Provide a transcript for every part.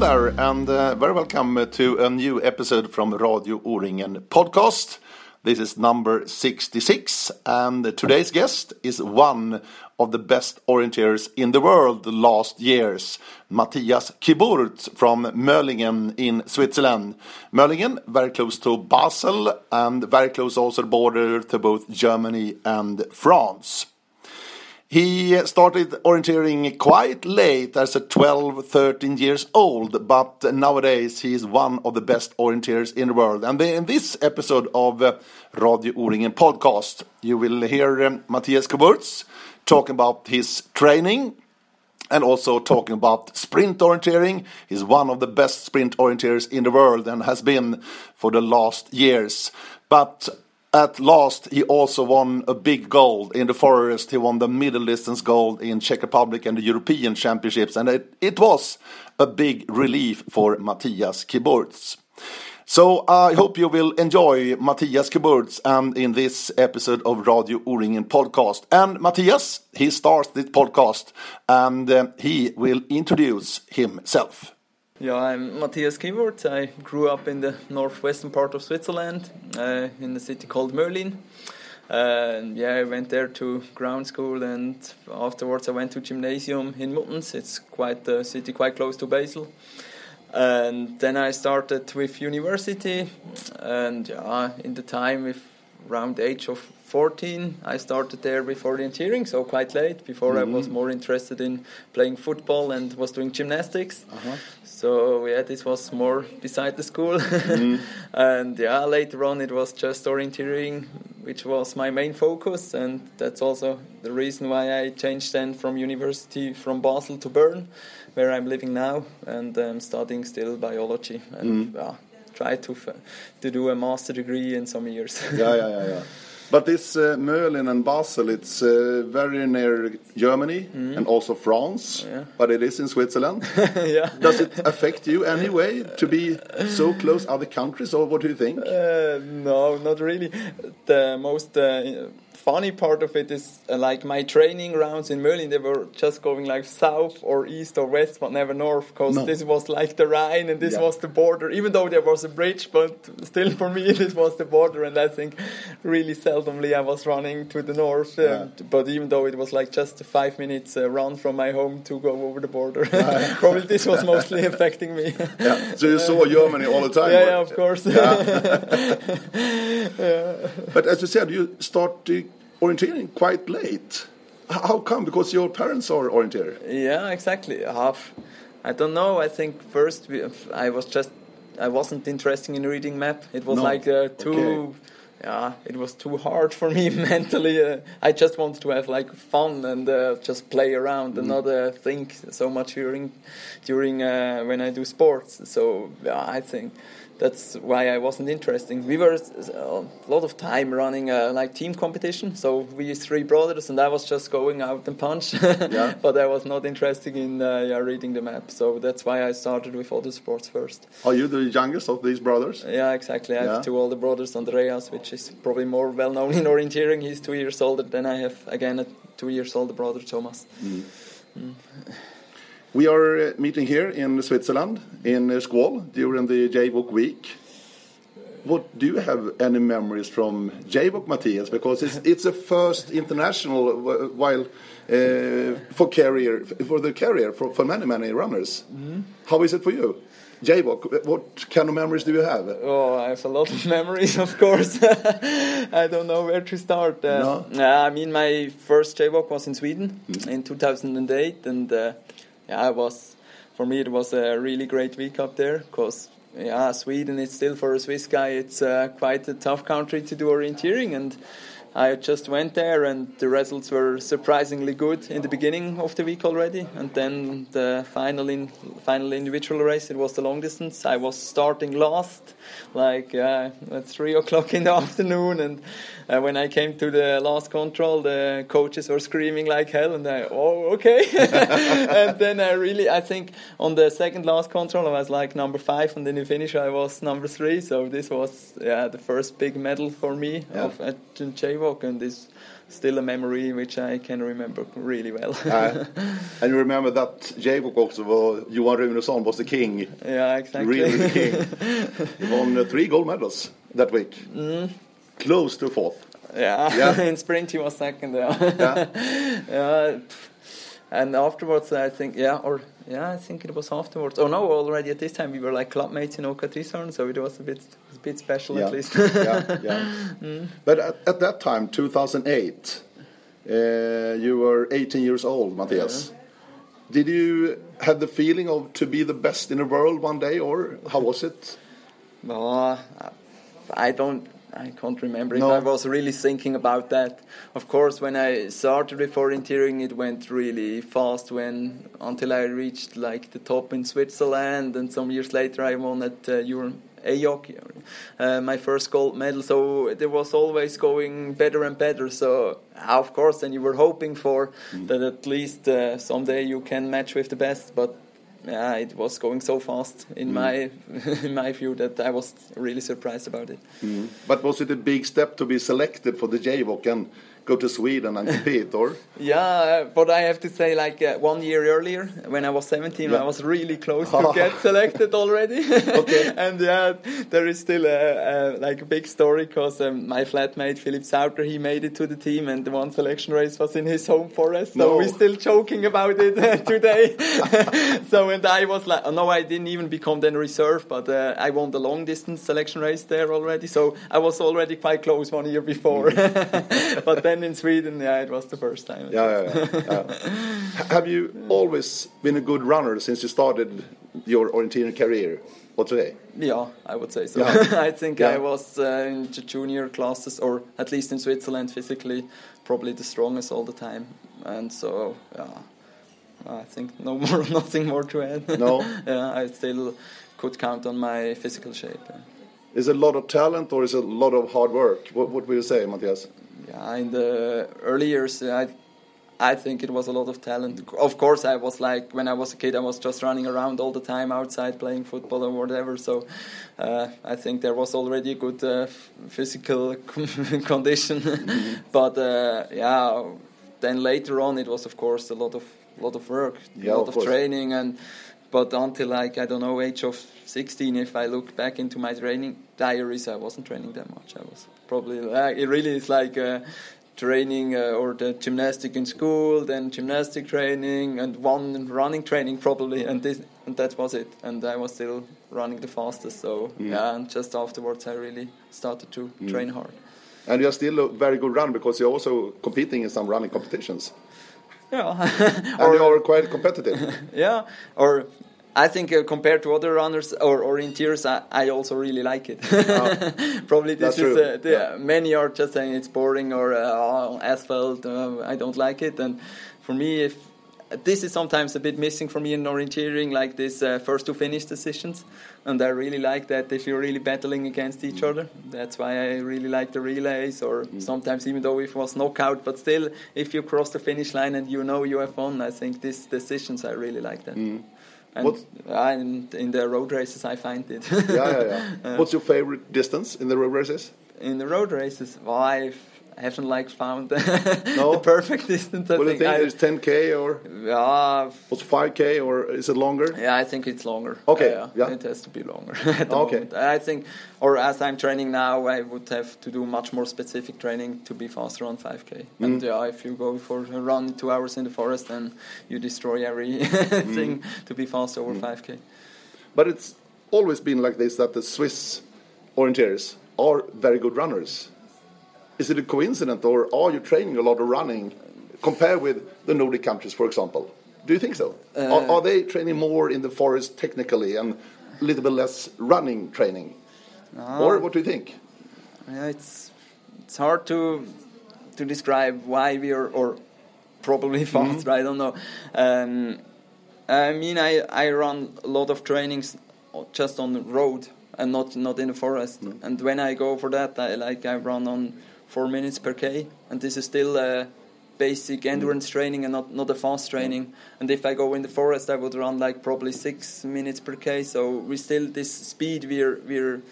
There, and uh, very welcome to a new episode from Radio O-ringen podcast. This is number 66, and today's guest is one of the best orienteers in the world the last years, Matthias Kyburz from Möllingen in Switzerland. Möllingen, very close to Basel, and very close also border to both Germany and France. He started orienteering quite late as a 12, 13 years old, but nowadays he is one of the best orienteers in the world. And in this episode of uh, Radio O-ringen podcast, you will hear um, Matthias Kyburz talking about his training and also talking about sprint orienteering. He's one of the best sprint orienteers in the world and has been for the last years. But at last, he also won a big gold in the forest. He won the middle distance gold in Czech Republic and the European Championships, and it, it was a big relief for Matthias Kyburz. So I hope you will enjoy Matthias Kyburz and in this episode of Radio O-ringen podcast. And Matthias, he starts this podcast and uh, he will introduce himself. Yeah, I'm Matthias Kyburz. I grew up in the northwestern part of Switzerland, uh, in a city called Möhlin. Uh, yeah, I went there to ground school, and afterwards I went to gymnasium in Muttenz. It's quite a city quite close to Basel. And then I started with university, and yeah, in the time, with around the age of 14 i started there with orienteering so quite late before mm-hmm. i was mm-hmm. more interested in playing football and was doing gymnastics uh-huh. So yeah this was more beside the school mm-hmm. and yeah later on it was just orienteering which was my main focus and that's also the reason why i changed then from university from basel to bern where i'm living now and i'm studying still biology and yeah, try to to do a master degree in some years yeah yeah yeah, yeah. But this uh, Möhlin and Basel, it's uh, very near Germany mm. and also France, yeah. but it is in Switzerland. yeah. Does it affect you anyway to be so close other countries, or what do you think? Uh, no, not really. The most uh, funny part of it is uh, like my training rounds in Möhlin, they were just going like south or east or west, but never north, because no. this was like the Rhine and this yeah. was the border. Even though there was a bridge, but still for me this was the border, and I think really seldomly I was running to the north. Uh, yeah. But even though it was like just a five minutes uh, run from my home to go over the border, probably this was mostly affecting me. yeah. So you saw Germany all the time. Yeah, yeah of course. But as you said, you started orienteering quite late. How come? Because your parents are orienteer. Yeah, exactly. Half. I don't know. I think first we, I was just I wasn't interested in reading map. It was no. like uh, too. Okay. Yeah, it was too hard for me mentally. Uh, I just wanted to have like fun and uh, just play around mm. and not uh, think so much during during uh, when I do sports. So yeah, I think that's why I wasn't interested. We were uh, a lot of time running a like team competition, so we three brothers, and I was just going out and punch. yeah. But I was not interested in uh, yeah, reading the map, so that's why I started with other sports first. Are you the youngest of these brothers? Yeah, exactly. I yeah. have two older brothers, Andreas, which is probably more well known in orienteering. He's two years older. than I have again a two years older brother, Thomas. Mm. Mm. We are uh, meeting here in Switzerland, in uh, Scuol, during the JWOC week. What do you have any memories from JWOC, Matthias? Because it's it's a first international uh, while uh, for career for the career for, for many many runners. Mm -hmm. How is it for you? JWOC, what kind of memories do you have? Oh, I have a lot of memories, of course. I don't know where to start. Uh, no. I mean, my first JWOC was in Sweden mm -hmm. in 2008, and uh, yeah, it was for me it was a really great week up there because yeah, Sweden is still for a Swiss guy it's uh, quite a tough country to do orienteering and I just went there and the results were surprisingly good in the beginning of the week already and then the final in final individual race it was the long distance. I was starting last like uh, at three o'clock in the afternoon and uh, when I came to the last control, the coaches were screaming like hell, and I, oh, okay. and then I really, I think on the second last control, I was like number five, and then the finish, I was number three. So this was, yeah, the first big medal for me yeah. of at JWOC, and this still a memory which I can remember really well. Uh, and you remember that JWOC also, well, Johan Runesson was the king. yeah, exactly. Really the king. he won uh, three gold medals that week. Mm. Close to fourth. Yeah, Yeah. in sprint he was second. Yeah. Yeah. yeah. And afterwards, I think, yeah, or yeah, I think it was afterwards. Oh no, already at this time we were like clubmates in Oka so it was a bit, bit special yeah. at least. yeah, yeah. But at, at that time, 2008, uh, you were 18 years old, Matthias. Did you have the feeling of to be the best in the world one day, or how was it? No, I don't. I can't remember No. if I was really thinking about that. Of course, when I started with orienteering, it went really fast. When until I reached like the top in Switzerland, and some years later I won at uh, Euro EYOC, uh, my first gold medal. So it was always going better and better. So of course, then you were hoping for that at least uh, someday you can match with the best, but yeah, it was going so fast in my in my view that I was really surprised about it. But was it a big step to be selected for the JWOC and go to Sweden and compete, or? Yeah, but I have to say, like uh, one year earlier, when I was 17, Yeah. I was really close to get selected already. Okay. and yeah, there is still a, a like a big story because um, my flatmate Philip Sauter he made it to the team, and the one selection race was in his home forest. So No. we're still joking about it uh, today. so and I was like, oh, no, I didn't even become then reserve, but uh, I won the long distance selection race there already. So I was already quite close one year before. but then in Sweden, yeah, it was the first time. Yeah, yeah, yeah. yeah. Have you always been a good runner since you started your orienteering career, or today? Yeah, I would say so. Yeah. I think. I was uh, in the junior classes, or at least in Switzerland, physically probably the strongest all the time. And so, yeah, I think no more, nothing more to add. No? yeah, I still could count on my physical shape. Is it a lot of talent or is it a lot of hard work? What, what will you say, Matthias? Yeah, in the early years, I, I think it was a lot of talent. Of course, I was like when I was a kid, I was just running around all the time outside playing football or whatever. So, uh, I think there was already a good uh, physical condition. but uh, yeah, then later on, it was of course a lot of lot of work, Yeah, a lot of of, training, and but until like I don't know age of 16, if I look back into my training diaries, I wasn't training that much. I was probably like it really is like. Uh, training uh, or the gymnastic in school, then gymnastic training and one running training probably, and this and that was it. And I was still running the fastest. So yeah, and just afterwards I really started to train hard. And you're still a very good runner because you're also competing in some running competitions. Yeah, And you are quite competitive. yeah, or. I think uh, compared to other runners or orienteers, I, I also really like it. Probably this is uh, the, Yeah. many are just saying it's boring or uh, oh, asphalt. Uh, I don't like it, and for me, if this is sometimes a bit missing for me in orienteering, like this uh, first to finish decisions, and I really like that if you're really battling against each other. That's why I really like the relays, or sometimes even though it was knockout, but still, if you cross the finish line and you know you have won, I think these decisions I really like that. And What- uh, in, in the road races, I find it. yeah, yeah, yeah. What's your favorite distance in the road races? in the road races, well, I've, I haven't like found No? the perfect distance. I What do you think? I, Is 10k or yeah, what's 5k or is it longer? yeah, I think it's longer. Okay, yeah, yeah. it has to be longer. the Okay. moment. I think, or as I'm training now, I would have to do much more specific training to be faster on 5k. Mm. And yeah, if you go for a run two hours in the forest, then you destroy everything Mm. to be fast over 5k. But it's always been like this that the Swiss orienteers are very good runners. Is it a coincidence or are you training a lot of running compared with the Nordic countries, for example? Do you think so? Uh, are, are they training more in the forest technically and a little bit less running training? Or what do you think? Yeah, it's it's hard to to describe why we are or probably faster. Mm-hmm. I don't know. Um, I mean, I I run a lot of trainings just on the road and not not in the forest. Mm-hmm. And when I go for that, I like I run on four minutes per k, and this is still. Uh, Basic endurance training and not, not a fast training. And if I go in the forest, I would run like probably six minutes per k. So we still this speed we're we're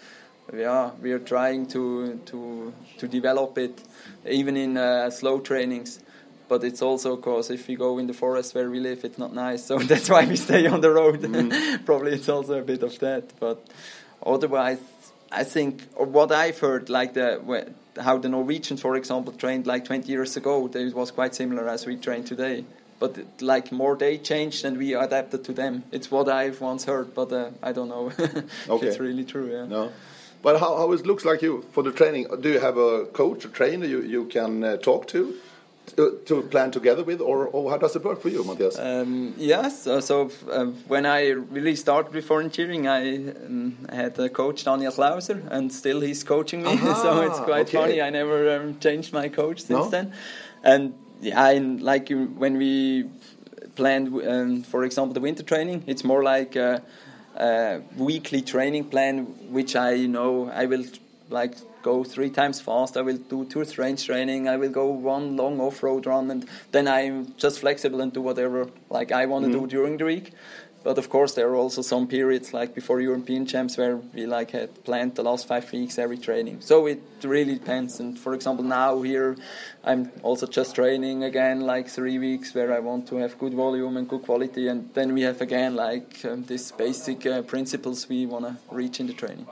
yeah, we are trying to to to develop it, even in uh, slow trainings. But it's also because if we go in the forest where we live, it's not nice. So that's why we stay on the road. Mm. Probably it's also a bit of that. But otherwise, I think, what I've heard, like the how the Norwegians, for example, trained like 20 years ago, it was quite similar as we train today. But it- like more they changed and we adapted to them. It's what I've once heard, but uh, I don't know if Okay. it's really true. Yeah. No. But how, how it looks like you for the training? Do you have a coach, a trainer you, you can uh, talk to, to, plan together with, or, or how does it work for you, Matthias? Um, yes, uh, so uh, when I really started with orienteering, I um, had a coach, Daniel Klauser, and still he's coaching me. Aha, so it's quite okay. funny. I never um, changed my coach since No? then. And yeah, and like when we planned, um, for example, the winter training, it's more like a, a weekly training plan, which I know I will like go three times fast. I will do two range training. I will go one long off-road run, and then I'm just flexible and do whatever like I want to do during the week. But of course, there are also some periods like before European champs where we like had planned the last five weeks every training. So it really depends. And for example, now here I'm also just training again like three weeks where I want to have good volume and good quality. And then we have again like um, these basic uh, principles we want to reach in the training.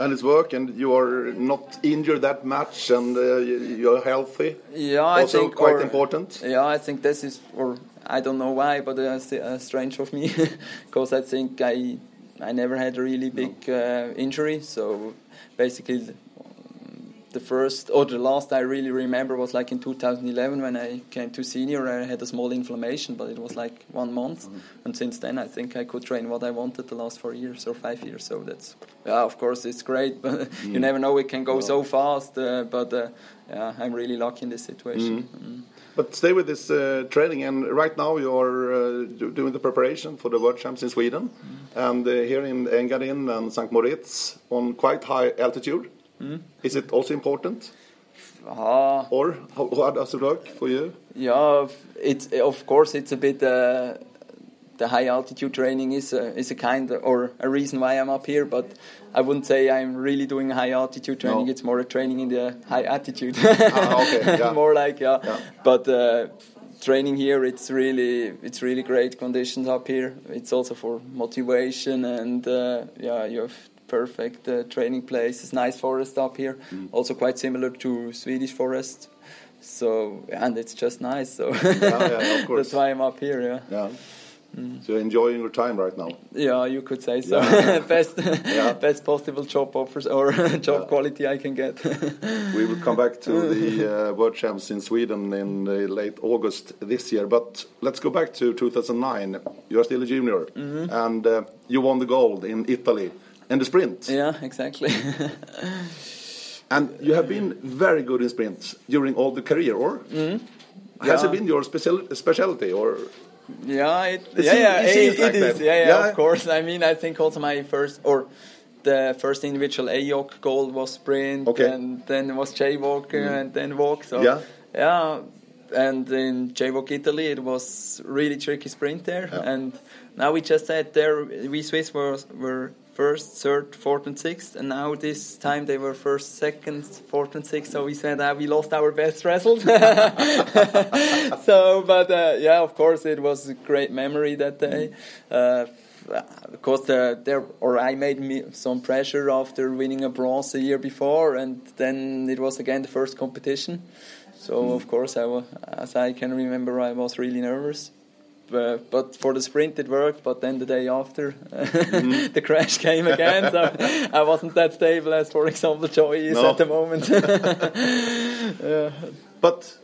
And it's work, and you are not injured that much, and uh, you- you're healthy. Yeah, I also think quite or- important. Yeah, I think this is, or I don't know why, but it's uh, strange of me, because I think I I never had a really big uh, injury. So basically, the, first or the last I really remember was like in 2011 when I came to senior. I had a small inflammation, but it was like one month, and since then I think I could train what I wanted the last four years or five years. So that's yeah, of course it's great, but you never know it can go so fast. Uh, but uh, yeah, I'm really lucky in this situation. Mm. But stay with this uh, training, and right now you are uh, doing the preparation for the World Champs in Sweden, and uh, here in Engadin and St. Moritz on quite high altitude. Is it also important, Ah, or how, how does it work for you? yeah, it's of course it's a bit. Uh, the high altitude training is a, is a kind of, or a reason why I'm up here, but I wouldn't say I'm really doing high altitude training. No. It's more a training in the high altitude. Ah, okay, yeah. more like yeah. Yeah. But uh, training here, it's really it's really great conditions up here. It's also for motivation and uh, yeah, you have perfect uh, training place. It's nice forest up here, Mm. also quite similar to Swedish forest. So and it's just nice. So yeah, of course. that's why I'm up here. Yeah. Yeah. So you're enjoying your time right now. Yeah, you could say so. Yeah. best, Yeah. best possible job offers or job Yeah. quality I can get. We will come back to the uh, World Champs in Sweden in uh, late August this year. But let's go back to 2009. You're still a junior, and uh, you won the gold in Italy in the sprint. yeah, exactly. And you have been very good in sprints during all the career, or has Mm-hmm. Yeah. it been your special specialty? Or yeah, it, It yeah, yeah, it it, it is. Yeah, yeah, Yeah. of course. I mean, I think also my first or the first individual EYOC goal was sprint, Okay. Mm. and then it was JWOC, and then WOC. So Yeah. yeah. And in JWOC Italy, it was really tricky sprint there. Yeah. And now we just said there, we Swiss were were first, third, fourth, and sixth, and now this time they were first, second, fourth, and sixth. So we said ah, we lost our best result. so, but uh, yeah, of course, it was a great memory that day. Uh, because the, there, or I made me some pressure after winning a bronze a year before, and then it was again the first competition. So of course, I wa as I can remember, I was really nervous. But, but for the sprint it worked. But then the day after, the crash came again. So I wasn't that stable as, for example, Joy is No. at the moment. yeah. but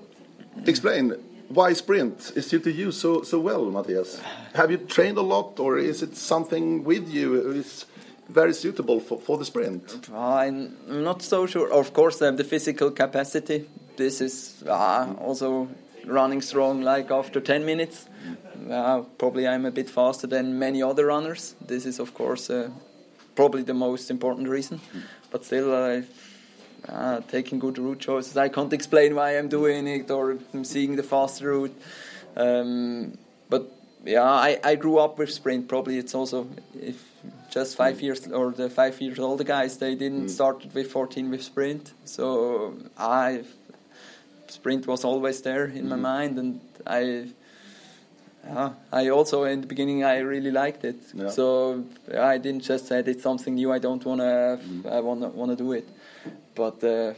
explain why sprint is suited you so so well, Matthias. Have you trained a lot, or is it something with you is very suitable for, for the sprint? I'm not so sure. Of course, uh, the physical capacity. This is uh, also running strong. Like after 10 minutes, uh, probably I'm a bit faster than many other runners. This is, of course, uh, probably the most important reason. But still, uh, uh, taking good route choices. I can't explain why I'm doing it or I'm seeing the faster route. Um, but yeah, I, I grew up with sprint. Probably it's also if just five years or the five years older guys they didn't Mm. start with 14 with sprint. So I sprint was always there in my Mhm. mind, and I. Yeah, I also in the beginning I really liked it. Yeah. So I didn't just say it's something new. I don't wanna. Mm. I wanna wanna do it. But uh,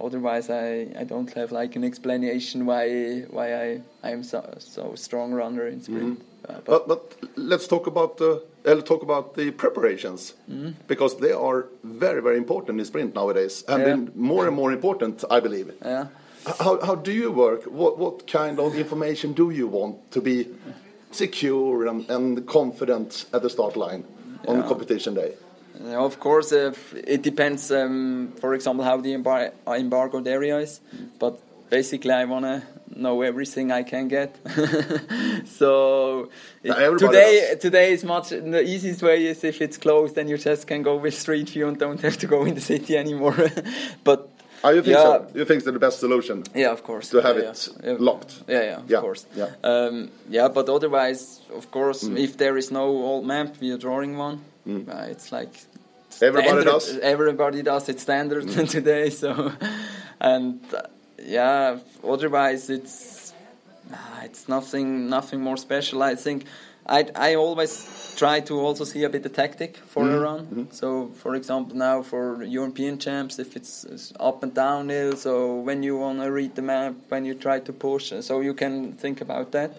otherwise, I, I don't have like an explanation why why I I am so so strong runner in sprint. Uh, But, but let's talk about the uh, talk about the preparations Mm-hmm. because they are very very important in sprint nowadays and Yeah. more and more important I believe. yeah. How, how do you work? What, what kind of information do you want to be secure and, and confident at the start line on Yeah. competition day? Of course, uh, it depends. Um, for example, how the embar- embargoed area is, but basically, I want to know everything I can get. so it- today, does. today is much. The easiest way is if it's closed, then you just can go with street view and don't have to go in the city anymore. but Ah, you think yeah, so? You think it's the best solution? yeah, of course. To have Yeah, it yeah. locked. Yeah, yeah, of Yeah, course. yeah. Um, yeah, but otherwise, of course, Mm. if there is no old map, we are drawing one. Uh, it's like Everybody standard- does? Everybody does. It's standard today. So, and uh, yeah, otherwise it's it's nothing nothing more special. I think I I always try to also see a bit of tactic for a mm-hmm. run. Mm-hmm. So, for example, now for European champs, if it's, it's up and downhill, so when you want to read the map, when you try to push, uh, so you can think about that.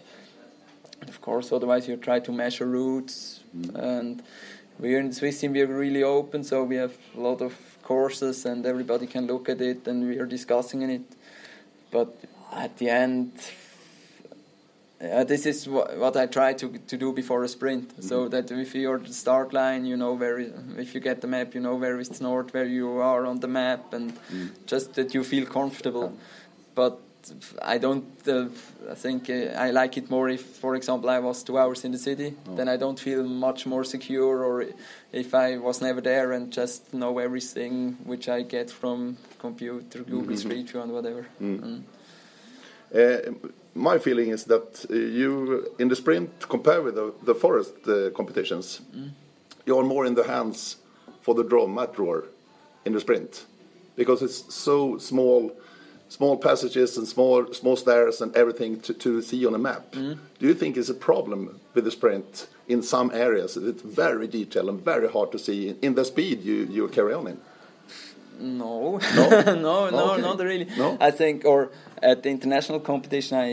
Of course, otherwise you try to measure routes mm-hmm. and we're in the Swiss team. We're really open, so we have a lot of courses, and everybody can look at it, and we are discussing it. But at the end, uh, this is wha- what I try to to do before a sprint, so that if you're at the start line, you know where. If you get the map, you know where is north, where you are on the map, and just that you feel comfortable. But I don't. Uh, I think uh, I like it more if, for example, I was two hours in the city. Then I don't feel much more secure. Or if I was never there and just know everything which I get from computer, Google Street View, and whatever. Mm. Uh, my feeling is that uh, you, in the sprint, compared with the, the forest uh, competitions, you are more in the hands for the draw, mat drawer, in the sprint, because it's so small, small passages and small small stairs and everything to, to see on a map. Mm-hmm. Do you think it's a problem with the sprint in some areas? It's very detailed and very hard to see in the speed you, you carry on in. No, No? no, no, Okay. not really. No? I think, or at the international competition, I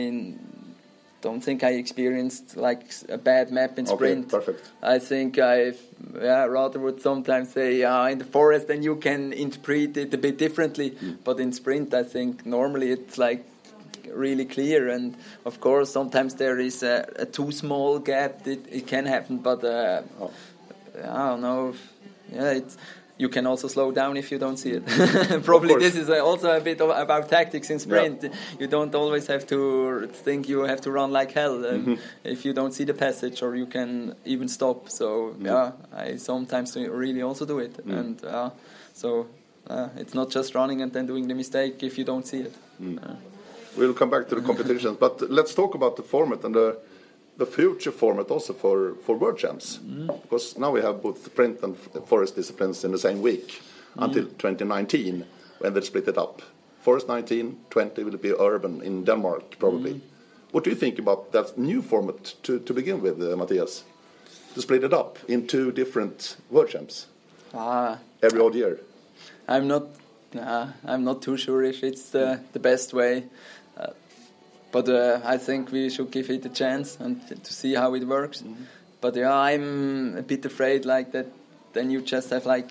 don't think I experienced like a bad map in sprint. Okay, perfect. I think I, yeah, rather would sometimes say, yeah, in the forest, then you can interpret it a bit differently. Mm. But in sprint, I think normally it's like really clear. And of course, sometimes there is a, a too small gap. It, it can happen, but uh, Oh. I don't know. Yeah, it's. You can also slow down if you don't see it. Probably this is uh, also a bit of, about tactics in sprint. You don't always have to think you have to run like hell um, Mm-hmm. if you don't see the passage, or you can even stop. So yeah, I sometimes really also do it, Mm. and uh, so uh, it's not just running and then doing the mistake if you don't see it. Uh, We'll come back to the competitions, but let's talk about the format and the the future format also for for world champs, because now we have both print and forest disciplines in the same week until 2019 when they split it up. Forest 19, 20 will be urban in Denmark probably. What do you think about that new format to to begin with, uh, Matthias? To split it up in two different world champs ah, every odd year. I'm not. Nah, I'm not too sure if it's the the best way, uh, but uh, I think we should give it a chance and to see how it works. But yeah, I'm a bit afraid like that. Then you just have like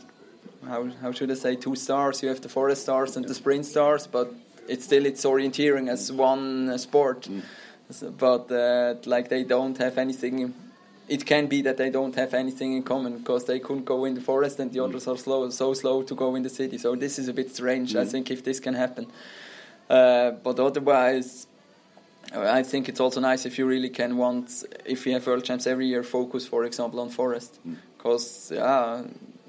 how how should I say two stars? You have the forest stars and the sprint stars, but it's still it's orienteering as one uh, sport. So- but uh, like they don't have anything. It can be that they don't have anything in common because they couldn't go in the forest and the others are slow, so slow to go in the city. So this is a bit strange. I think if this can happen, uh, but otherwise, I think it's also nice if you really can want if you have world champs every year focus, for example, on forest, because yeah,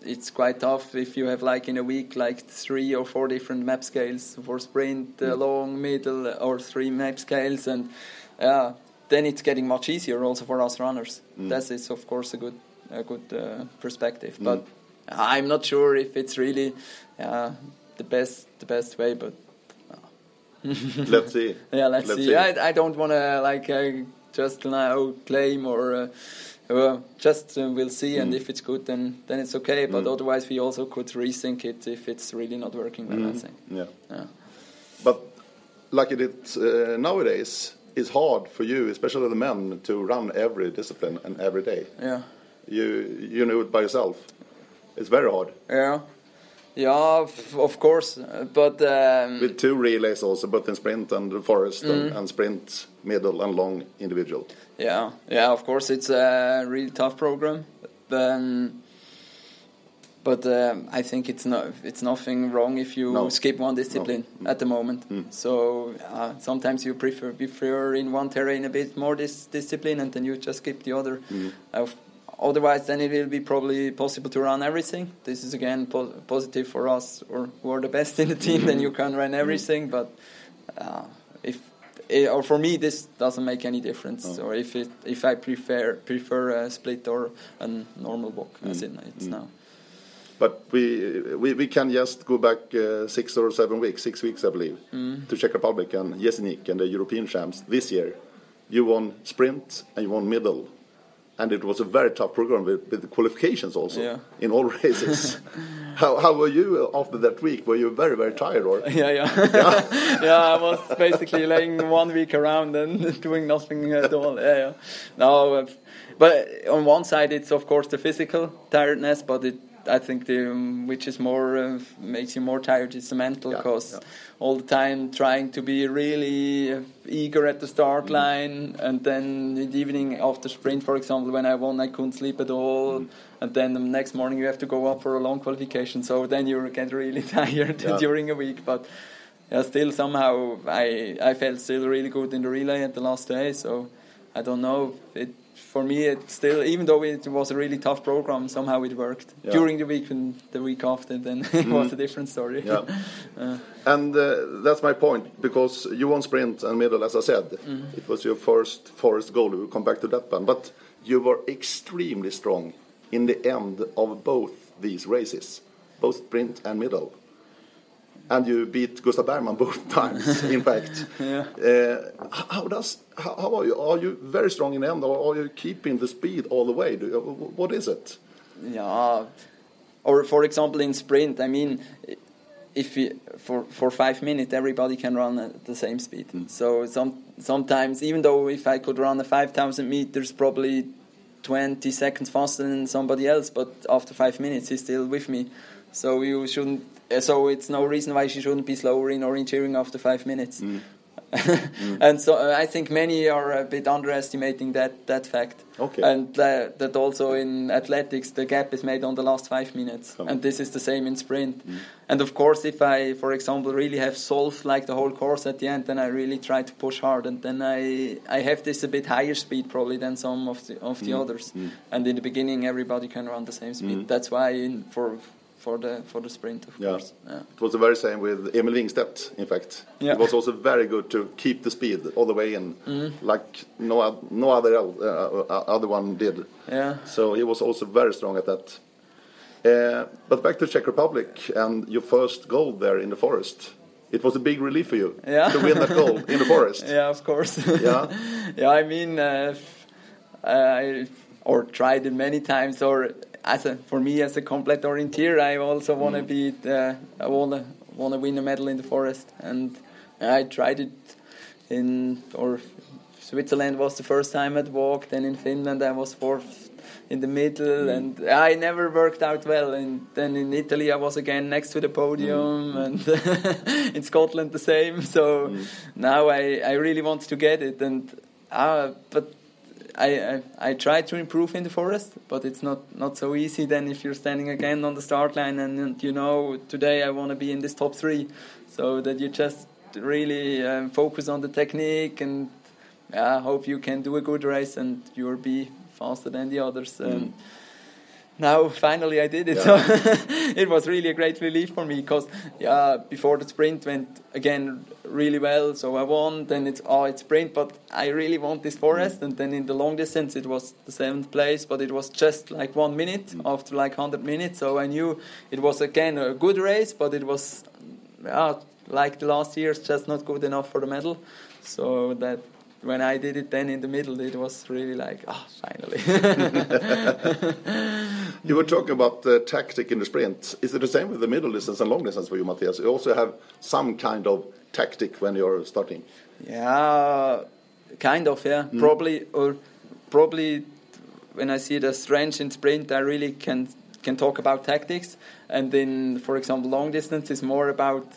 it's quite tough if you have like in a week like three or four different map scales for sprint, uh, long, middle, or three map scales, and yeah, then it's getting much easier also for us runners. Mm. That is of course a good a good uh, perspective, but I'm not sure if it's really uh, the best the best way. But Let's see. yeah, let's, Let's see. see. I, I don't want to like uh, just now claim or. Uh, well, just uh, we'll see, and Mm. if it's good, then then it's okay. But Mm. otherwise, we also could rethink it if it's really not working well. I Mm. think. Yeah. Yeah. But like it is uh, nowadays, it's hard for you, especially the men, to run every discipline and every day. Yeah. You you know it by yourself. It's very hard Yeah. Yeah, f- of course, but um, with two relays also, both in sprint and the forest, Mm. and, and sprint, middle, and long individual. yeah, yeah, of course, it's a really tough program. Then, but um, I think it's no, it's nothing wrong if you No. skip one discipline No. at the moment. Mm. So uh, sometimes you prefer prefer in one terrain a bit more this discipline, and then you just skip the other. Mm. Uh, otherwise, then it will be probably possible to run everything. This is again po- positive for us, or who are the best in the team. Then you can run everything. But uh, if eh, or for me, this doesn't make any difference. Oh. Or if it if I prefer prefer a split or a normal WOC as Mm. it, it's Mm. now. But we, we we can just go back uh, six or seven weeks, six weeks I believe, Mm. to Czech Republic and Jesenik and the European champs this year. You won sprint and you won middle, and it was a very tough program with, with the qualifications also Yeah. in all races. how how were you after that week? Were you very very tired or? Yeah, yeah, yeah. I was basically laying one week around and doing nothing at all. Yeah, yeah. No, but on one side, it's of course the physical tiredness, but it, I think the um, which is more uh, makes you more tired is the mental, Yeah, because yeah. all the time trying to be really uh, eager at the start Mm. line, and then in the evening after sprint, for example, when I won, I couldn't sleep at all. Mm. And then the next morning you have to go up for a long qualification, so then you get really tired Yeah. during a week. But yeah, still somehow I I felt still really good in the relay at the last day. So I don't know. It for me it still even though it was a really tough program, somehow it worked Yeah. during the week and the week after. Then it was a different story. Yeah. Uh, And uh, that's my point because you won sprint and middle, as I said. Mm-hmm. It was your first forest goal. We'll come back to that one. But you were extremely strong in the end of both these races, both sprint and middle. And you beat Gustav Bergman both times, in fact. Yeah. Uh, how does how, how are you? Are you very strong in the end, or are you keeping the speed all the way? You, what is it? Yeah, or for example in sprint, I mean, if you, for for five minutes everybody can run at the same speed. So some sometimes even though if I could run a five thousand meters, probably twenty seconds faster than somebody else, but after five minutes he's still with me. So you shouldn't. Uh, So it's no reason why she shouldn't be slower in orienteering after five minutes. and so uh, I think many are a bit underestimating that that fact. Okay. And uh, that also in athletics the gap is made on the last five minutes, Oh. and this is the same in sprint. And of course, if I, for example, really have solved like the whole course at the end, then I really try to push hard, and then I I have this a bit higher speed probably than some of the of the others. And in the beginning, everybody can run the same speed. That's why in, for for the for the sprint, of Yeah. course. Yeah. It was the very same with Emil Wingstedt, in fact. Yeah. It was also very good to keep the speed all the way in, Mm-hmm. like no, no other uh, uh, other one did. Yeah. So he was also very strong at that. Uh, but back to Czech Republic and your first goal there in the forest. It was a big relief for you Yeah. to win that goal in the forest. Yeah, of course. Yeah. yeah, I mean, uh, I or tried it many times. Or as a for me as a complete orienteer, I also want to mm. be the, I want to want to win a medal in the forest, and I tried it in or Switzerland was the first time I'd walked. Then in Finland I was fourth in the middle, mm. and I never worked out well. And then in Italy I was again next to the podium, mm. and in Scotland the same. So now I, I really want to get it, and uh, but I, I I try to improve in the forest, but it's not not so easy. Then if you're standing again on the start line, and, and you know today I want to be in this top three, so that you just really um, focus on the technique and I hope you can do a good race and you'll be faster than the others. Um, now finally I did it. Yeah. So it was really a great relief for me because yeah, before the sprint went again really well, so I won. Then it's oh it's sprint, but I really want this forest. And then in the long distance it was the seventh place, but it was just like one minute mm. after like hundred minutes. So I knew it was again a good race, but it was yeah, like the last years just not good enough for the medal. So that when I did it then in the middle, it was really like, ah, finally. You were talking about the tactic in the sprint. Is it the same with the middle distance and long distance for you, Matthias? You also have some kind of tactic when you're starting. yeah, kind of, yeah. Probably, or probably when I see the strength in sprint, I really can can talk about tactics. And then, for example, long distance is more about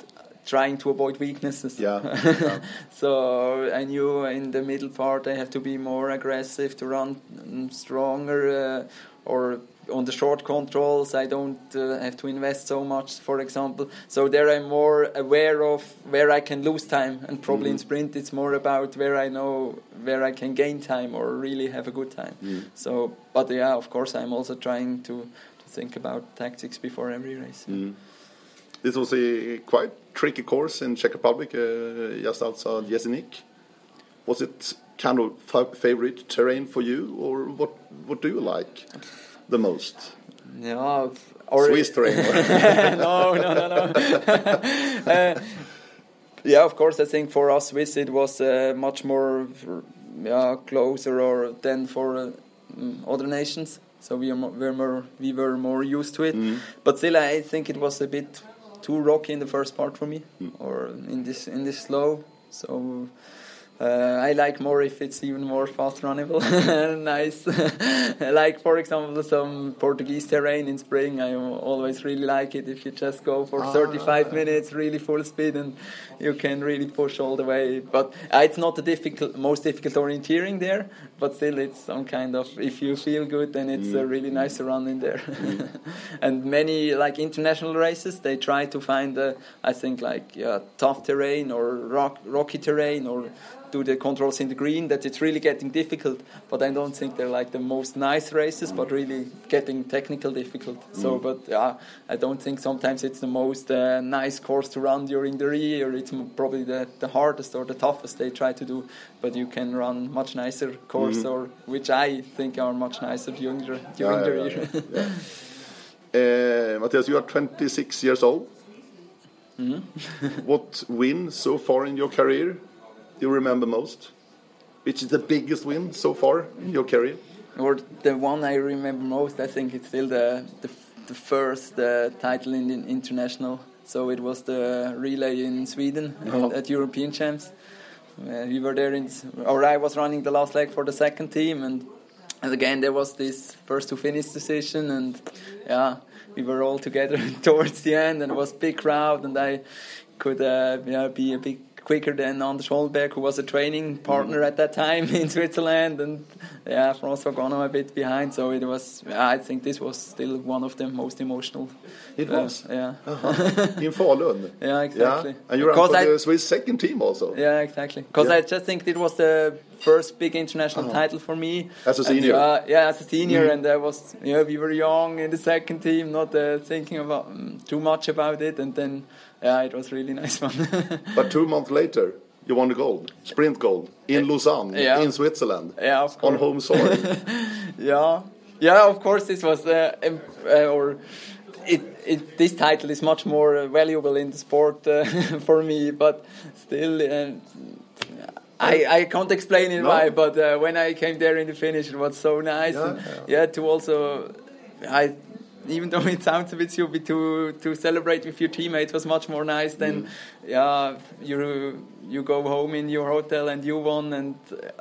trying to avoid weaknesses. Yeah, yeah. so I knew in the middle part I have to be more aggressive to run mm, stronger, uh, or on the short controls I don't uh, have to invest so much, for example. So there I'm more aware of where I can lose time, and probably in sprint it's more about where I know where I can gain time or really have a good time. So, but yeah, of course I'm also trying to, to think about tactics before every race. This was a quite tricky course in Czech Republic, uh, just outside Jesenik. Was it kind of fa- favorite terrain for you, or what? What do you like the most? Yeah, or Swiss terrain. no, no, no, no. uh, yeah, of course. I think for us Swiss it was uh, much more, yeah, closer or than for uh, mm, other nations. So we we're more we were more used to it. But still, I think it was a bit too rocky in the first part for me, or in this in this slow. So. Uh, I like more if it's even more fast runnable. nice. like, for example, some Portuguese terrain in spring. I always really like it if you just go for 35 minutes, really full speed, and you can really push all the way. But uh, it's not the difficult, most difficult orienteering there, but still, it's some kind of, if you feel good, then it's a really nice run in there. and many, like international races, they try to find, uh, I think, like tough terrain or rock, rocky terrain or do the controls in the green that it's really getting difficult but i don't think they're like the most nice races but really getting technical difficult. So but yeah i don't think sometimes it's the most uh, nice course to run during the year. It's probably the, the hardest or the toughest they try to do but you can run much nicer course or which i think are much nicer during the, during Yeah, the year. Uh, Matthias, you are 26 years old. what win so far in your career do you remember most? Which is the biggest win so far in your career? or the one I remember most, I think it's still the the, the first uh, title in the international. So it was the relay in Sweden Oh. at European Champs. Uh, we were there in, or I was running the last leg for the second team, and, and again there was this first to finish decision, and yeah, we were all together towards the end, and it was big crowd, and I could uh, yeah, be a bit quicker than Anders Holmberg, who was a training partner at that time in Switzerland, and yeah, François Gonon a bit behind. So it was, I think this was still one of the most emotional. It uh, was? yeah, In Falun? yeah, exactly. Yeah? And you ran Because for I- the Swiss second team also? yeah, exactly. Because Yeah. I just think it was the first big international title for me. As a And, senior? yeah, yeah, as a senior, and I was, yeah, we were young in the second team, not uh, thinking about mm, too much about it, and then, yeah, it was really nice one. But two months later, you won the gold, sprint gold, in Lausanne, Yeah. in Switzerland, yeah, of on home soil. Yeah, yeah. Of course, this was uh, um, uh, or it, it. This title is much more uh, valuable in the sport uh, for me, but still. Uh, I, I can't explain it No. why, but uh, when I came there in the finish, it was so nice. Yeah, and, yeah. yeah, to also, I, even though it sounds a bit stupid to to celebrate with your teammates was much more nice than, Mm. yeah, you you go home in your hotel and you won, and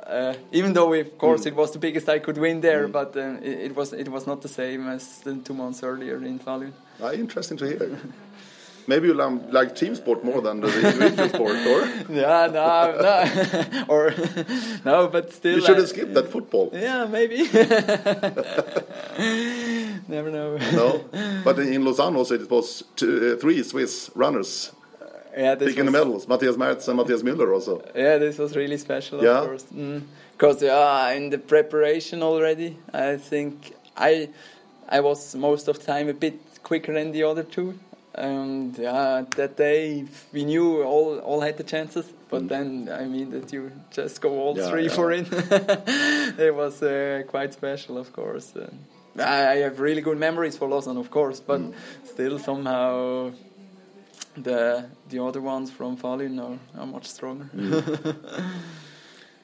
uh, even though of course Mm. it was the biggest I could win there, but uh, it, it was it was not the same as two months earlier in Falun. ah, interesting to hear. Maybe you like team sport more than the individual sport, or Yeah, no, no, or no, but still. you should have skipped that football. Yeah, maybe. Never know. No, but in Lausanne also it was two, uh, three Swiss runners Yeah, this picking the medals. Matthias Merz and Matthias Müller also. yeah, this was really special, Yeah? of course. Because yeah, in the preparation already, I think I I was most of the time a bit quicker than the other two. And yeah, that day we knew all all had the chances, but then I mean that you just go all Yeah, three yeah. for it. it was uh, quite special, of course. Uh, I I have really good memories for Lausanne, of course, but still somehow the the other ones from Falun are, are much stronger.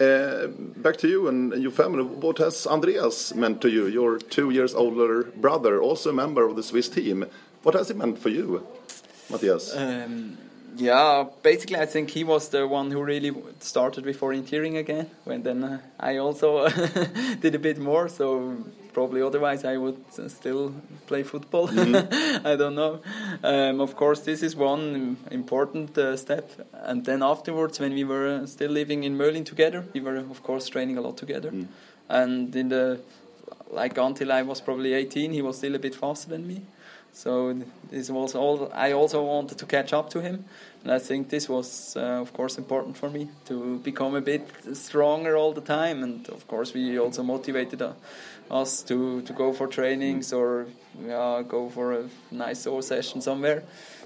Uh, back to you and your family. What has Andreas meant to you? Your two years older brother, also a member of the Swiss team. What has it meant for you, Matthias? Um, yeah, basically, I think he was the one who really started with orienteering again. When then uh, I also did a bit more, so probably otherwise I would uh, still play football. I don't know. Um, of course, this is one important uh, step. And then afterwards, when we were still living in Möhlin together, we were of course training a lot together. And in the like until I was probably 18, he was still a bit faster than me. So this was all. I also wanted to catch up to him, and I think this was, uh, of course, important for me to become a bit stronger all the time. And of course, we also motivated uh, us to, to go for trainings or yeah, go for a nice soul session somewhere.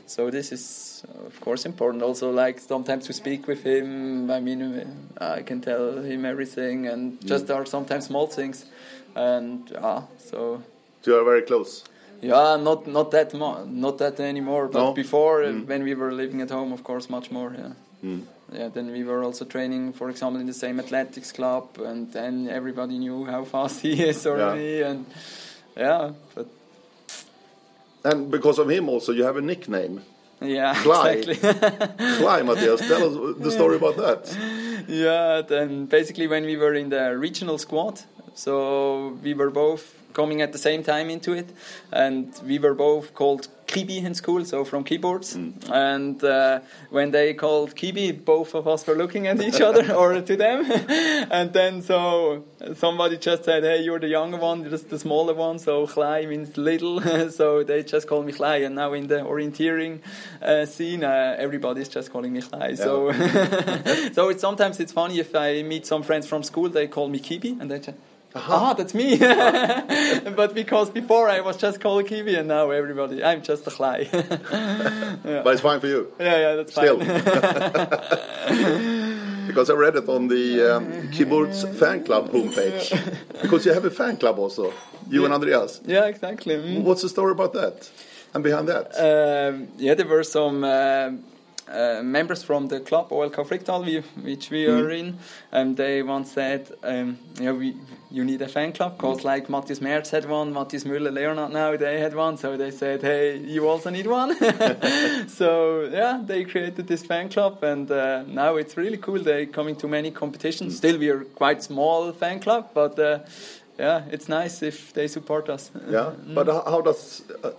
So this is, uh, of course, important. Also, like sometimes to speak with him. I mean, uh, I can tell him everything, and just there are sometimes small things, and ah, so you are very close. Yeah, not not that mo- not that anymore. But No? before, uh, when we were living at home, of course, much more. Yeah. Yeah. Then we were also training, for example, in the same athletics club, and then everybody knew how fast he is already, and yeah, but And because of him, also, you have a nickname. yeah, Fly. exactly. Fly, Matthias. Tell us the story about that. yeah, then basically when we were in the regional squad, so we were both coming at the same time into it, and we were both called Kibi in school, so from Kyburz. And uh, when they called Kibi, both of us were looking at each other or to them, and then so somebody just said, "Hey, you're the younger one, you're just the smaller one." So Klei means little, so they just call me Klei. And now in the orienteering uh, scene, uh, everybody's just calling me Klei. So, so it's sometimes it's funny if I meet some friends from school, they call me Kibi, and they just. Ah, that's me. but because before I was just called Kiwi, and now everybody, I'm just a Klei. But it's fine for you. yeah, yeah, that's Still. fine. because I read it on the um, Kyburz fan club homepage. because you have a fan club also, you and Andreas. yeah, exactly. Mm. What's the story about that? And behind that? Um, yeah, there were some uh, uh, members from the club OLK Fricktal, we, which we are in, and they once said, um, "Yeah, we you need a fan club because like Matthias Merz had one, Matthias Müller, Leonard now they had one, so they said, hey, you also need one." so yeah, they created this fan club, and uh, now it's really cool. They're coming to many competitions. Still, we are quite small fan club, but. Uh, yeah, it's nice if they support us. yeah. But how, does uh,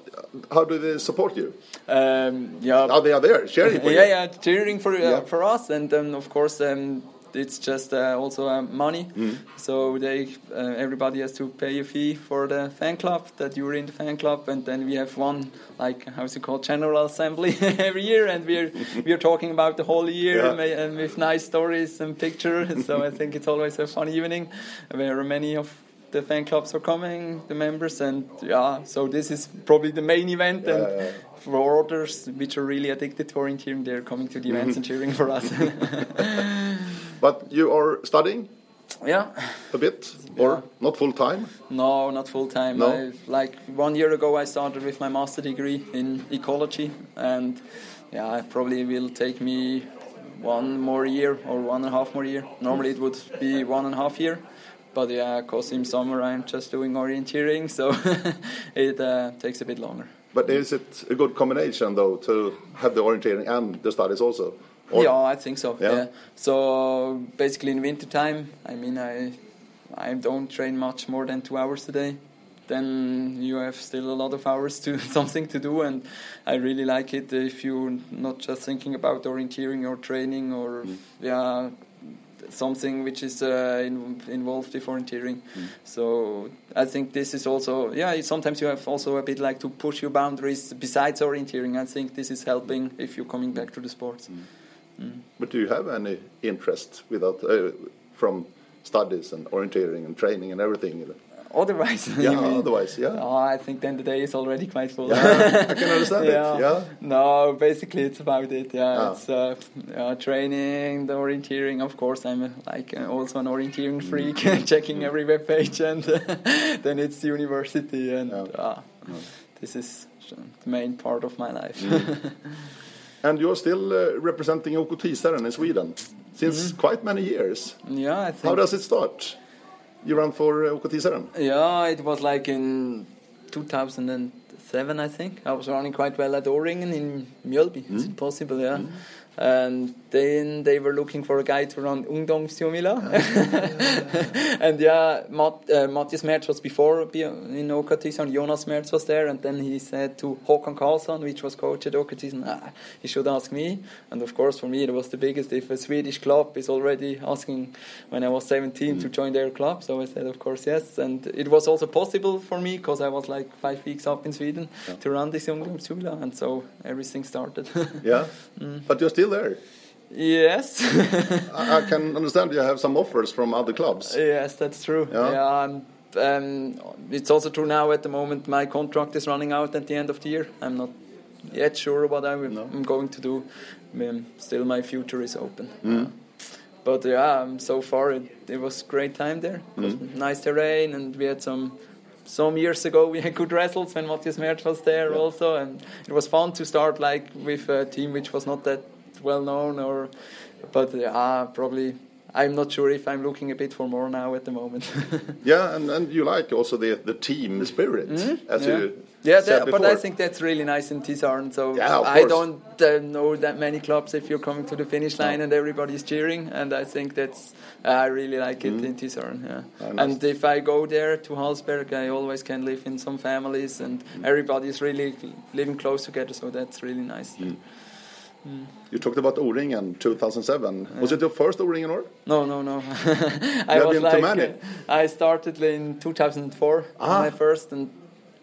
how do they support you? Um, yeah, Oh, they are there cheering for yeah, you. yeah, cheering for uh, Yeah. for us, and then of course um, it's just uh, also uh, money. Mm. So they uh, everybody has to pay a fee for the fan club that you're in the fan club, and then we have one like how's it called general assembly every year, and we're we're talking about the whole year Yeah. ma- and with nice stories and pictures. so I think it's always a fun evening where many of the fan clubs are coming, the members, and yeah, so this is probably the main event. and Yeah, yeah. for others which are really addicted to orienteering, they're coming to the events mm-hmm. and cheering for us. But you are studying yeah, a bit, or Yeah. not full time? no, not full time. No? I, like one year ago, I started with my master degree in ecology, and yeah, it probably will take me one more year or one and a half more year. Normally, it would be one and a half year. But yeah, because in summer I'm just doing orienteering, so it uh, takes a bit longer. But is it a good combination though to have the orienteering and the studies also? Or- yeah, I think so. Yeah? Yeah. So basically, in winter time, I mean, I I don't train much more than two hours a day. Then you have still a lot of hours to something to do, and I really like it if you're not just thinking about orienteering or training or yeah something which is uh, in, involved with orienteering. So I think this is also yeah. Sometimes you have also a bit like to push your boundaries besides orienteering. I think this is helping if you're coming back to the sports. But do you have any interest without uh, from studies and orienteering and training and everything? Otherwise, Yeah, otherwise, yeah. Oh, I think then the day is already quite full. Yeah, I can understand it, yeah. No, basically it's about it. Yeah, Ah. it's uh, yeah, training, the orienteering. Of course, I'm uh, like uh, also an orienteering freak, checking every web page, and then it's the university, and Yeah. ah, this is the main part of my life. Mm. And you're still uh, representing OK Tisaren in Sweden since quite many years. yeah, I think. How does it start? You ran for uh, OK Yeah, it was like in 2007, I think. I was running quite well at O-Ringen in Mjölby. Is it possible? Yeah. And then they were looking for a guy to run Ungdomsjumila. and yeah, Matt, uh, Matthias Merz was before be- in OK Tisaren. Jonas Mertz was there. And then he said to Håkan Karlsson, which was coach at OK Tisaren, ah, he should ask me. And of course, for me, it was the biggest if a Swedish club is already asking when I was 17 to join their club. So I said, of course, yes. And it was also possible for me because I was like five weeks up in Sweden to run this Ungdomsjumila. And so everything started. Yeah. But you're still there. yes. I, I can understand you have some offers from other clubs. Yes, that's true. Yeah. Yeah, and, um, it's also true now. At the moment, my contract is running out at the end of the year. I'm not yet sure what I'm, No. Going to do. Um, still, my future is open. Mm. But yeah, um, so far it, it was a great time there. Mm. Nice terrain, and we had some. Some years ago, we had good results when Matthias Merz was there Yeah. also, and it was fun to start like with a team which was not that well known, or but yeah, probably I'm not sure if I'm looking a bit for more now at the moment. Yeah, and, and you like also the, the team spirit, as Mm-hmm. yeah, you yeah that, but I think that's really nice in Tisaren. So Yeah, I don't uh, know that many clubs if you're coming to the finish line and everybody's cheering, and I think that's I really like it in Tisaren. Yeah. Ah, nice. And if I go there to Hallsberg, I always can live in some families, and everybody's really living close together. So that's really nice. You talked about O-ringen 2007. Was it your first O-ringen or? No, no, no. I was like, uh, I started in 2004, Ah. my first, and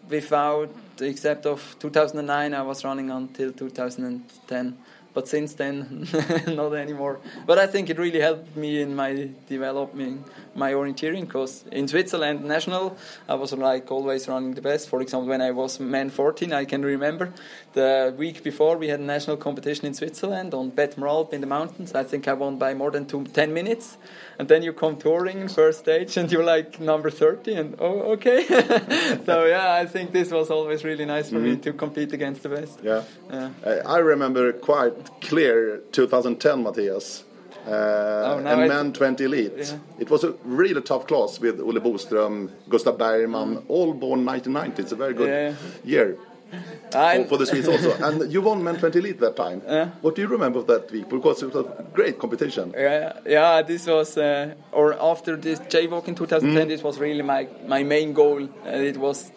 without, except of 2009, I was running until 2010. But since then, not anymore. But I think it really helped me in my developing my orienteering because in Switzerland national, I was like always running the best. For example, when I was man 14, I can remember the week before we had a national competition in Switzerland on Bettmeralp in the mountains. I think I won by more than two, 10 minutes. And then you come touring in first stage and you're like number 30 and oh, okay. so yeah, I think this was always really nice for me mm-hmm. to compete against the best. Yeah. Yeah. I remember quite clear 2010, Matthias. Uh, Oh, and men 20 elite. Yeah. It was a really tough class with Olle Boström, Gustav Bergman, all born 1990. It's a very good Mm. Yeah. year for, for the Swedes also. And you won men 20 elite that time. Yeah. What do you remember of that week? Because it was a great competition. Yeah, yeah. This was, uh, or after this JWOC in 2010, this was really my my main goal. And it was,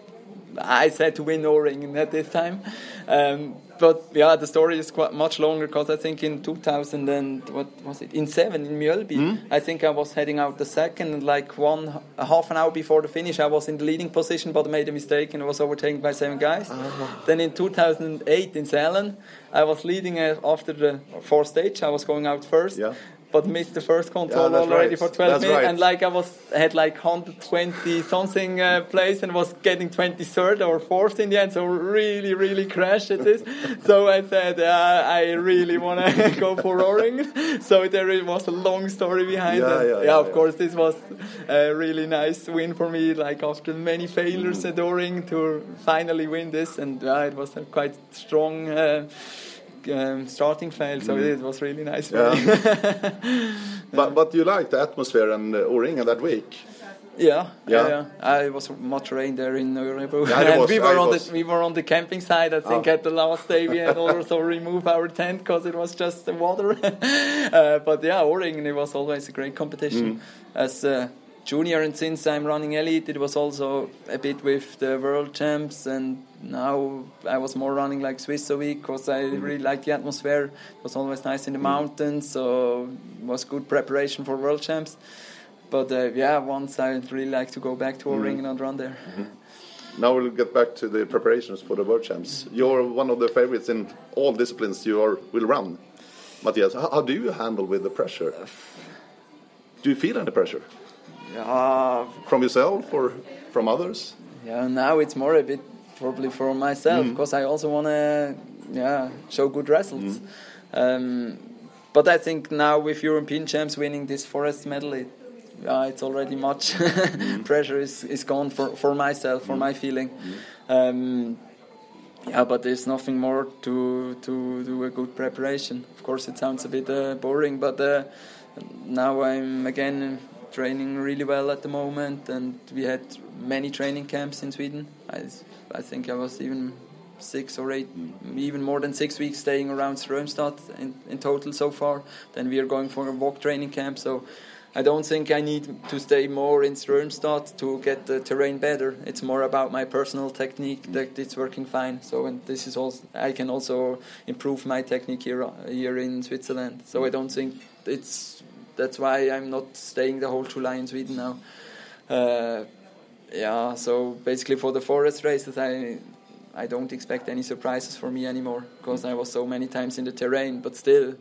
I said to win O-ring at this time. Um, but yeah, the story is quite much longer because I think in 2000 and what was it in seven in Mjölby, I think I was heading out the second and like one half an hour before the finish, I was in the leading position, but made a mistake and was overtaken by seven guys. Then in 2008 in Sälen, I was leading uh, after the fourth stage. I was going out first Yeah. But missed the first control Yeah, already right. for 12 That's minutes right. and like i was had like 120 something uh, place and was getting 23rd or 4th in the end so really really crashed at this so i said uh, i really want to go for O-Ringen so there it was a long story behind Yeah, it yeah, yeah, of course this was a really nice win for me like after many failures Mm. at O-Ringen to finally win this and uh, it was a quite strong uh, um, starting fail, so it was really nice. Mm. Yeah. but, but you liked the atmosphere and uh, O-ringen that week. Yeah, Yeah. yeah, yeah. I was much rain there in Örebro. Yeah, and was, we were on was. the we were on the camping site. I think Oh. at the last day we had also remove our tent because it was just the water. uh, but yeah, O-Ringen it was always a great competition. Mm. As a junior and since I'm running elite, it was also a bit with the world champs and now I was more running like Swiss O Week because I Mm. really liked the atmosphere. It was always nice in the mountains, so it was good preparation for world champs. But uh, yeah, once I'd really like to go back to O-ring and run there. Now we'll get back to the preparations for the World Champs. You're one of the favorites in all disciplines you are, will run. Matthias, how, how do you handle with the pressure? Do you feel any pressure Yeah, from yourself or from others? Yeah, now it's more a bit probably for myself because I also want to yeah show good results. Um, but I think now with European champs winning this forest medal, it, yeah, it's already much pressure is, is gone for, for myself, for my feeling. Um, yeah, but there's nothing more to to do a good preparation. Of course, it sounds a bit uh, boring, but uh, now I'm again training really well at the moment, and we had many training camps in Sweden. I, I think I was even six or eight, even more than six weeks staying around Strömstad in, in total so far. Then we are going for a WOC training camp, so I don't think I need to stay more in Strömstad to get the terrain better. It's more about my personal technique mm. that it's working fine. So and this is also I can also improve my technique here uh, here in Switzerland. So I mm. don't think it's that's why I'm not staying the whole July in Sweden now. Uh, yeah, so basically for the forest races, I I don't expect any surprises for me anymore because I was so many times in the terrain. But still,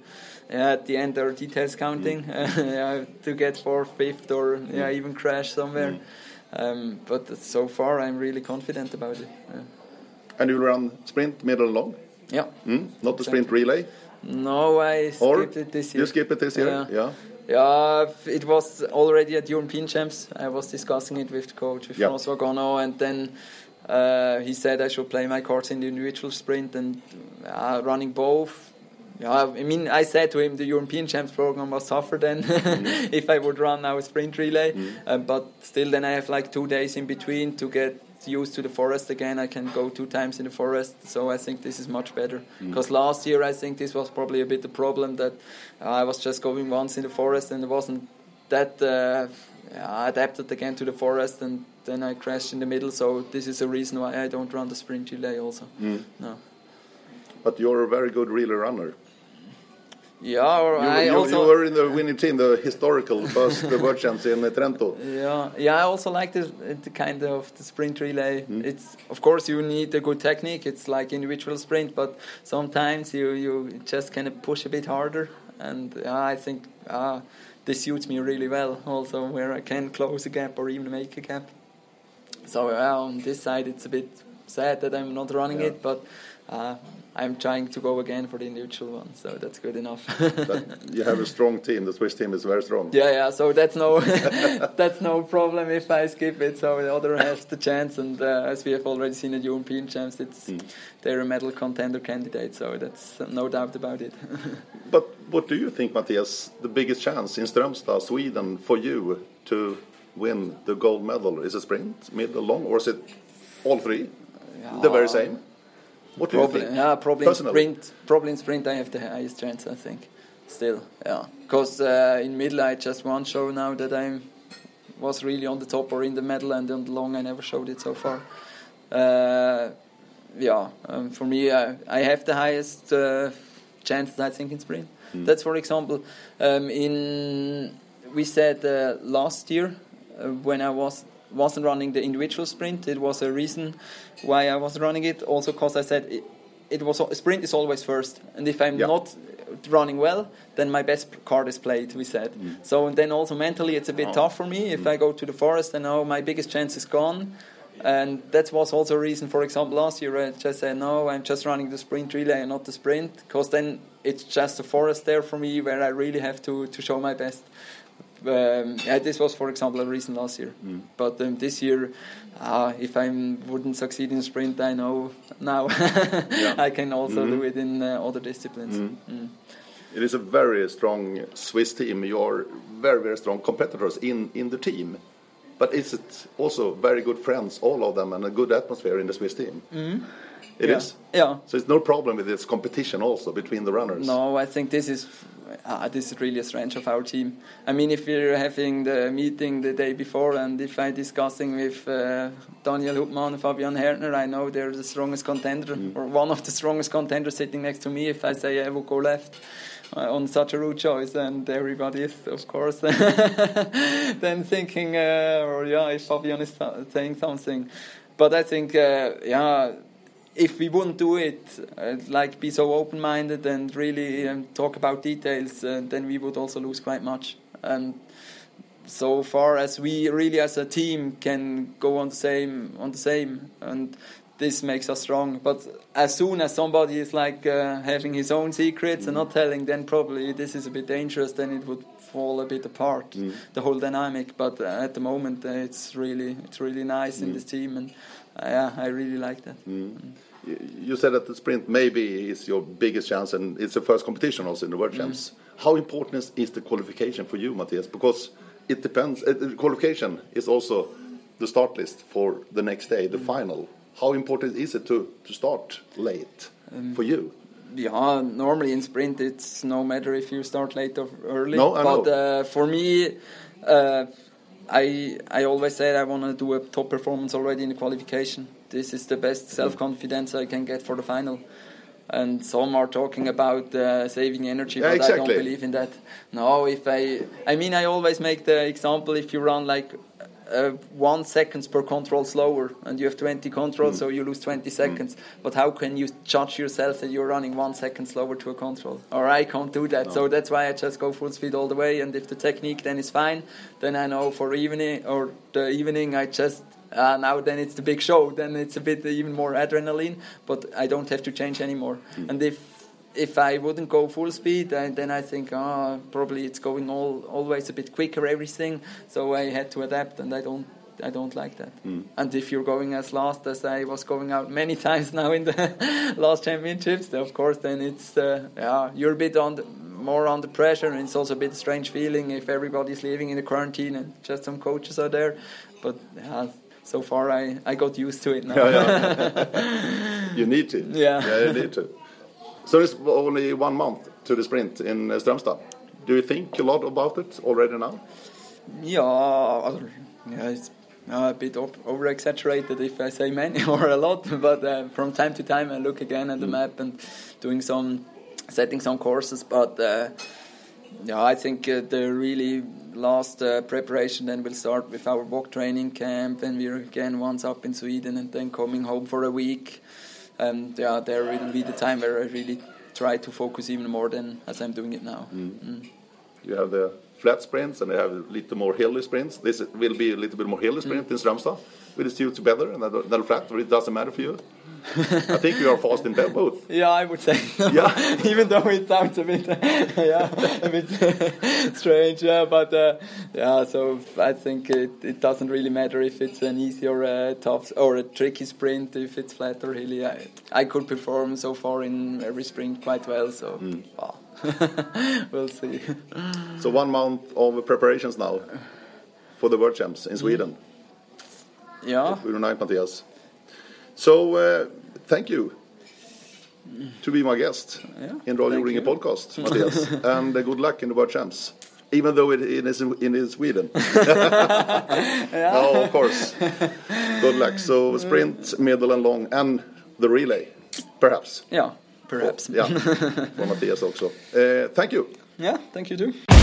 yeah, at the end there are details counting. yeah, to get fourth, fifth, or yeah, even crash somewhere. Um, but so far, I'm really confident about it. Yeah. And you run sprint, middle, long? Yeah. Mm? Not the sprint relay? No, I Or it this year. You skip it this year? Yeah. yeah. Yeah, it was already at European Champs. I was discussing it with the coach, with Yeah. François Gonon, and then uh, he said I should play my cards in the individual sprint and uh, running both. Yeah, I mean, I said to him the European Champs program was tougher than if I would run now a sprint relay, uh, but still, then I have like two days in between to get used to the forest again. I can go two times in the forest, so I think this is much better. Because last year, I think this was probably a bit the problem that uh, I was just going once in the forest and it wasn't that uh, adapted again to the forest, and then I crashed in the middle. So this is a reason why I don't run the sprint relay also. No. But you're a very good relay runner. Yeah, or You, I you, also you were in the winning team, the historical first world champs in Trento. Yeah, yeah. I also like the, the kind of the sprint relay. Hmm. It's of course you need a good technique. It's like individual sprint, but sometimes you you just kind of push a bit harder, and yeah, I think uh, this suits me really well. Also, where I can close a gap or even make a gap. So yeah, on this side, it's a bit sad that I'm not running Yeah. it, but. Uh, I'm trying to go again for the individual one, so that's good enough. But you have a strong team. The Swiss team is very strong. Yeah, yeah. So that's no, that's no problem if I skip it. So the other has the chance, and uh, as we have already seen at European champs, it's they're a medal contender candidate. So that's no doubt about it. But what do you think, Matthias, the biggest chance in Strömstad, Sweden, for you to win the gold medal? Is it sprint, mid, or long, or is it all three? The very same? What do probably, you think? yeah, probably in Personally? sprint. Probably in sprint, I have the highest chance. I think. Still, yeah. Because uh, in middle, I just one show now that I was really on the top or in the medal, and on the long, I never showed it so far. Uh, yeah, um, for me, I, I have the highest uh, chance, I think, in sprint. That's, for example, um, in we said uh, last year uh, when I was wasn't running the individual sprint. It was a reason why I was running it. Also, because I said it, it was sprint is always first, and if I'm Yeah. not running well, then my best card is played. We said mm. so, and then also mentally it's a bit oh. tough for me if mm. I go to the forest and now my biggest chance is gone. And that was also a reason, for example, last year I just said, no, I'm just running the sprint relay and not the sprint, because then it's just a forest there for me where I really have to, to show my best. Um, yeah, this was, for example, a reason last year. But um, this year, uh, if I wouldn't succeed in sprint, I know now I can also do it in uh, other disciplines. Mm. It is a very strong Swiss team. You're very, very strong competitors in, in the team. But is it also very good friends, all of them, and a good atmosphere in the Swiss team? Mm. It yeah. is. Yeah. So it's no problem with this competition also between the runners. No, I think this is uh, this is really a strength of our team. I mean, if we're having the meeting the day before, and if I'm discussing with uh, Daniel Hubmann and Fabian Hertner, I know they're the strongest contender or one of the strongest contenders sitting next to me. If I say I will go left. Uh, on such a route choice, and everybody is, of course, then thinking, uh, or yeah, if Fabian is saying something. But I think, uh, yeah, if we wouldn't do it, uh, like be so open-minded and really um, talk about details, uh, then we would also lose quite much. And so far as we really as a team can go on the same on the same and this makes us strong but as soon as somebody is like uh, having his own secrets mm. and not telling then probably this is a bit dangerous then it would fall a bit apart mm. the whole dynamic but uh, at the moment uh, it's really it's really nice mm. in this team and uh, yeah I really like that mm. You said that the sprint maybe is your biggest chance and it's the first competition also in the world mm. champs how important is the qualification for you Matthias because it depends. Uh, the qualification is also the start list for the next day, the mm. final. How important is it to, to start late um, for you? Yeah, normally in sprint it's no matter if you start late or early. No, I but know. Uh, for me, uh, I I always said I want to do a top performance already in the qualification. This is the best self confidence I can get for the final and some are talking about uh, saving energy, but exactly. I don't believe in that. No, if I, I mean, I always make the example: if you run like uh, one seconds per control slower, and you have 20 controls, mm. so you lose 20 seconds. Mm. But how can you judge yourself that you're running one second slower to a control? Or I can't do that, no. so that's why I just go full speed all the way. And if the technique then is fine, then I know for evening or the evening I just uh, now then it's the big show. Then it's a bit even more adrenaline, but I don't have to change anymore. Mm. And if if I wouldn't go full speed, then I think oh, probably it's going all always a bit quicker everything. So I had to adapt, and I don't I don't like that. Mm. And if you're going as last as I was going out many times now in the last championships, of course, then it's uh, yeah you're a bit on the, more under pressure, and it's also a bit strange feeling if everybody's living in the quarantine and just some coaches are there. But yeah, so far I, I got used to it now. Yeah, yeah. you need to. Yeah. yeah, you need to. So it's only one month to the sprint in uh, Strömstad. Do you think a lot about it already now? Yeah, yeah it's a bit over exaggerated if I say many or a lot, but uh, from time to time I look again at the mm. map and doing some setting some courses. But uh, yeah, I think uh, the really last uh, preparation then we'll start with our WOC training camp and we're again once up in Sweden and then coming home for a week and yeah there will be the time where I really try to focus even more than as I'm doing it now mm. Mm. you have the flat sprints and you have a little more hilly sprints this will be a little bit more hilly sprint mm. in Strömstad with the two together and then flat or it doesn't matter for you I think you are fast in both. Yeah, I would say. Yeah, even though it sounds a bit, yeah, a bit strange. Yeah, but uh, yeah, so I think it, it doesn't really matter if it's an easy or a tough or a tricky sprint. If it's flat or hilly, I, I could perform so far in every sprint quite well. So. Mm. Wow. we'll see. So one month of preparations now for the World Champs in Sweden. Yeah. United Matthias. So uh, thank you to be my guest yeah, in Radio Ringen podcast, Matthias, and uh, good luck in the World Champs. Even though it is in Sweden. yeah. No, of course. Good luck. So sprint, middle, and long, and the relay, perhaps. Yeah, perhaps. For, yeah, for Matthias also. Thank you. Yeah, thank you too.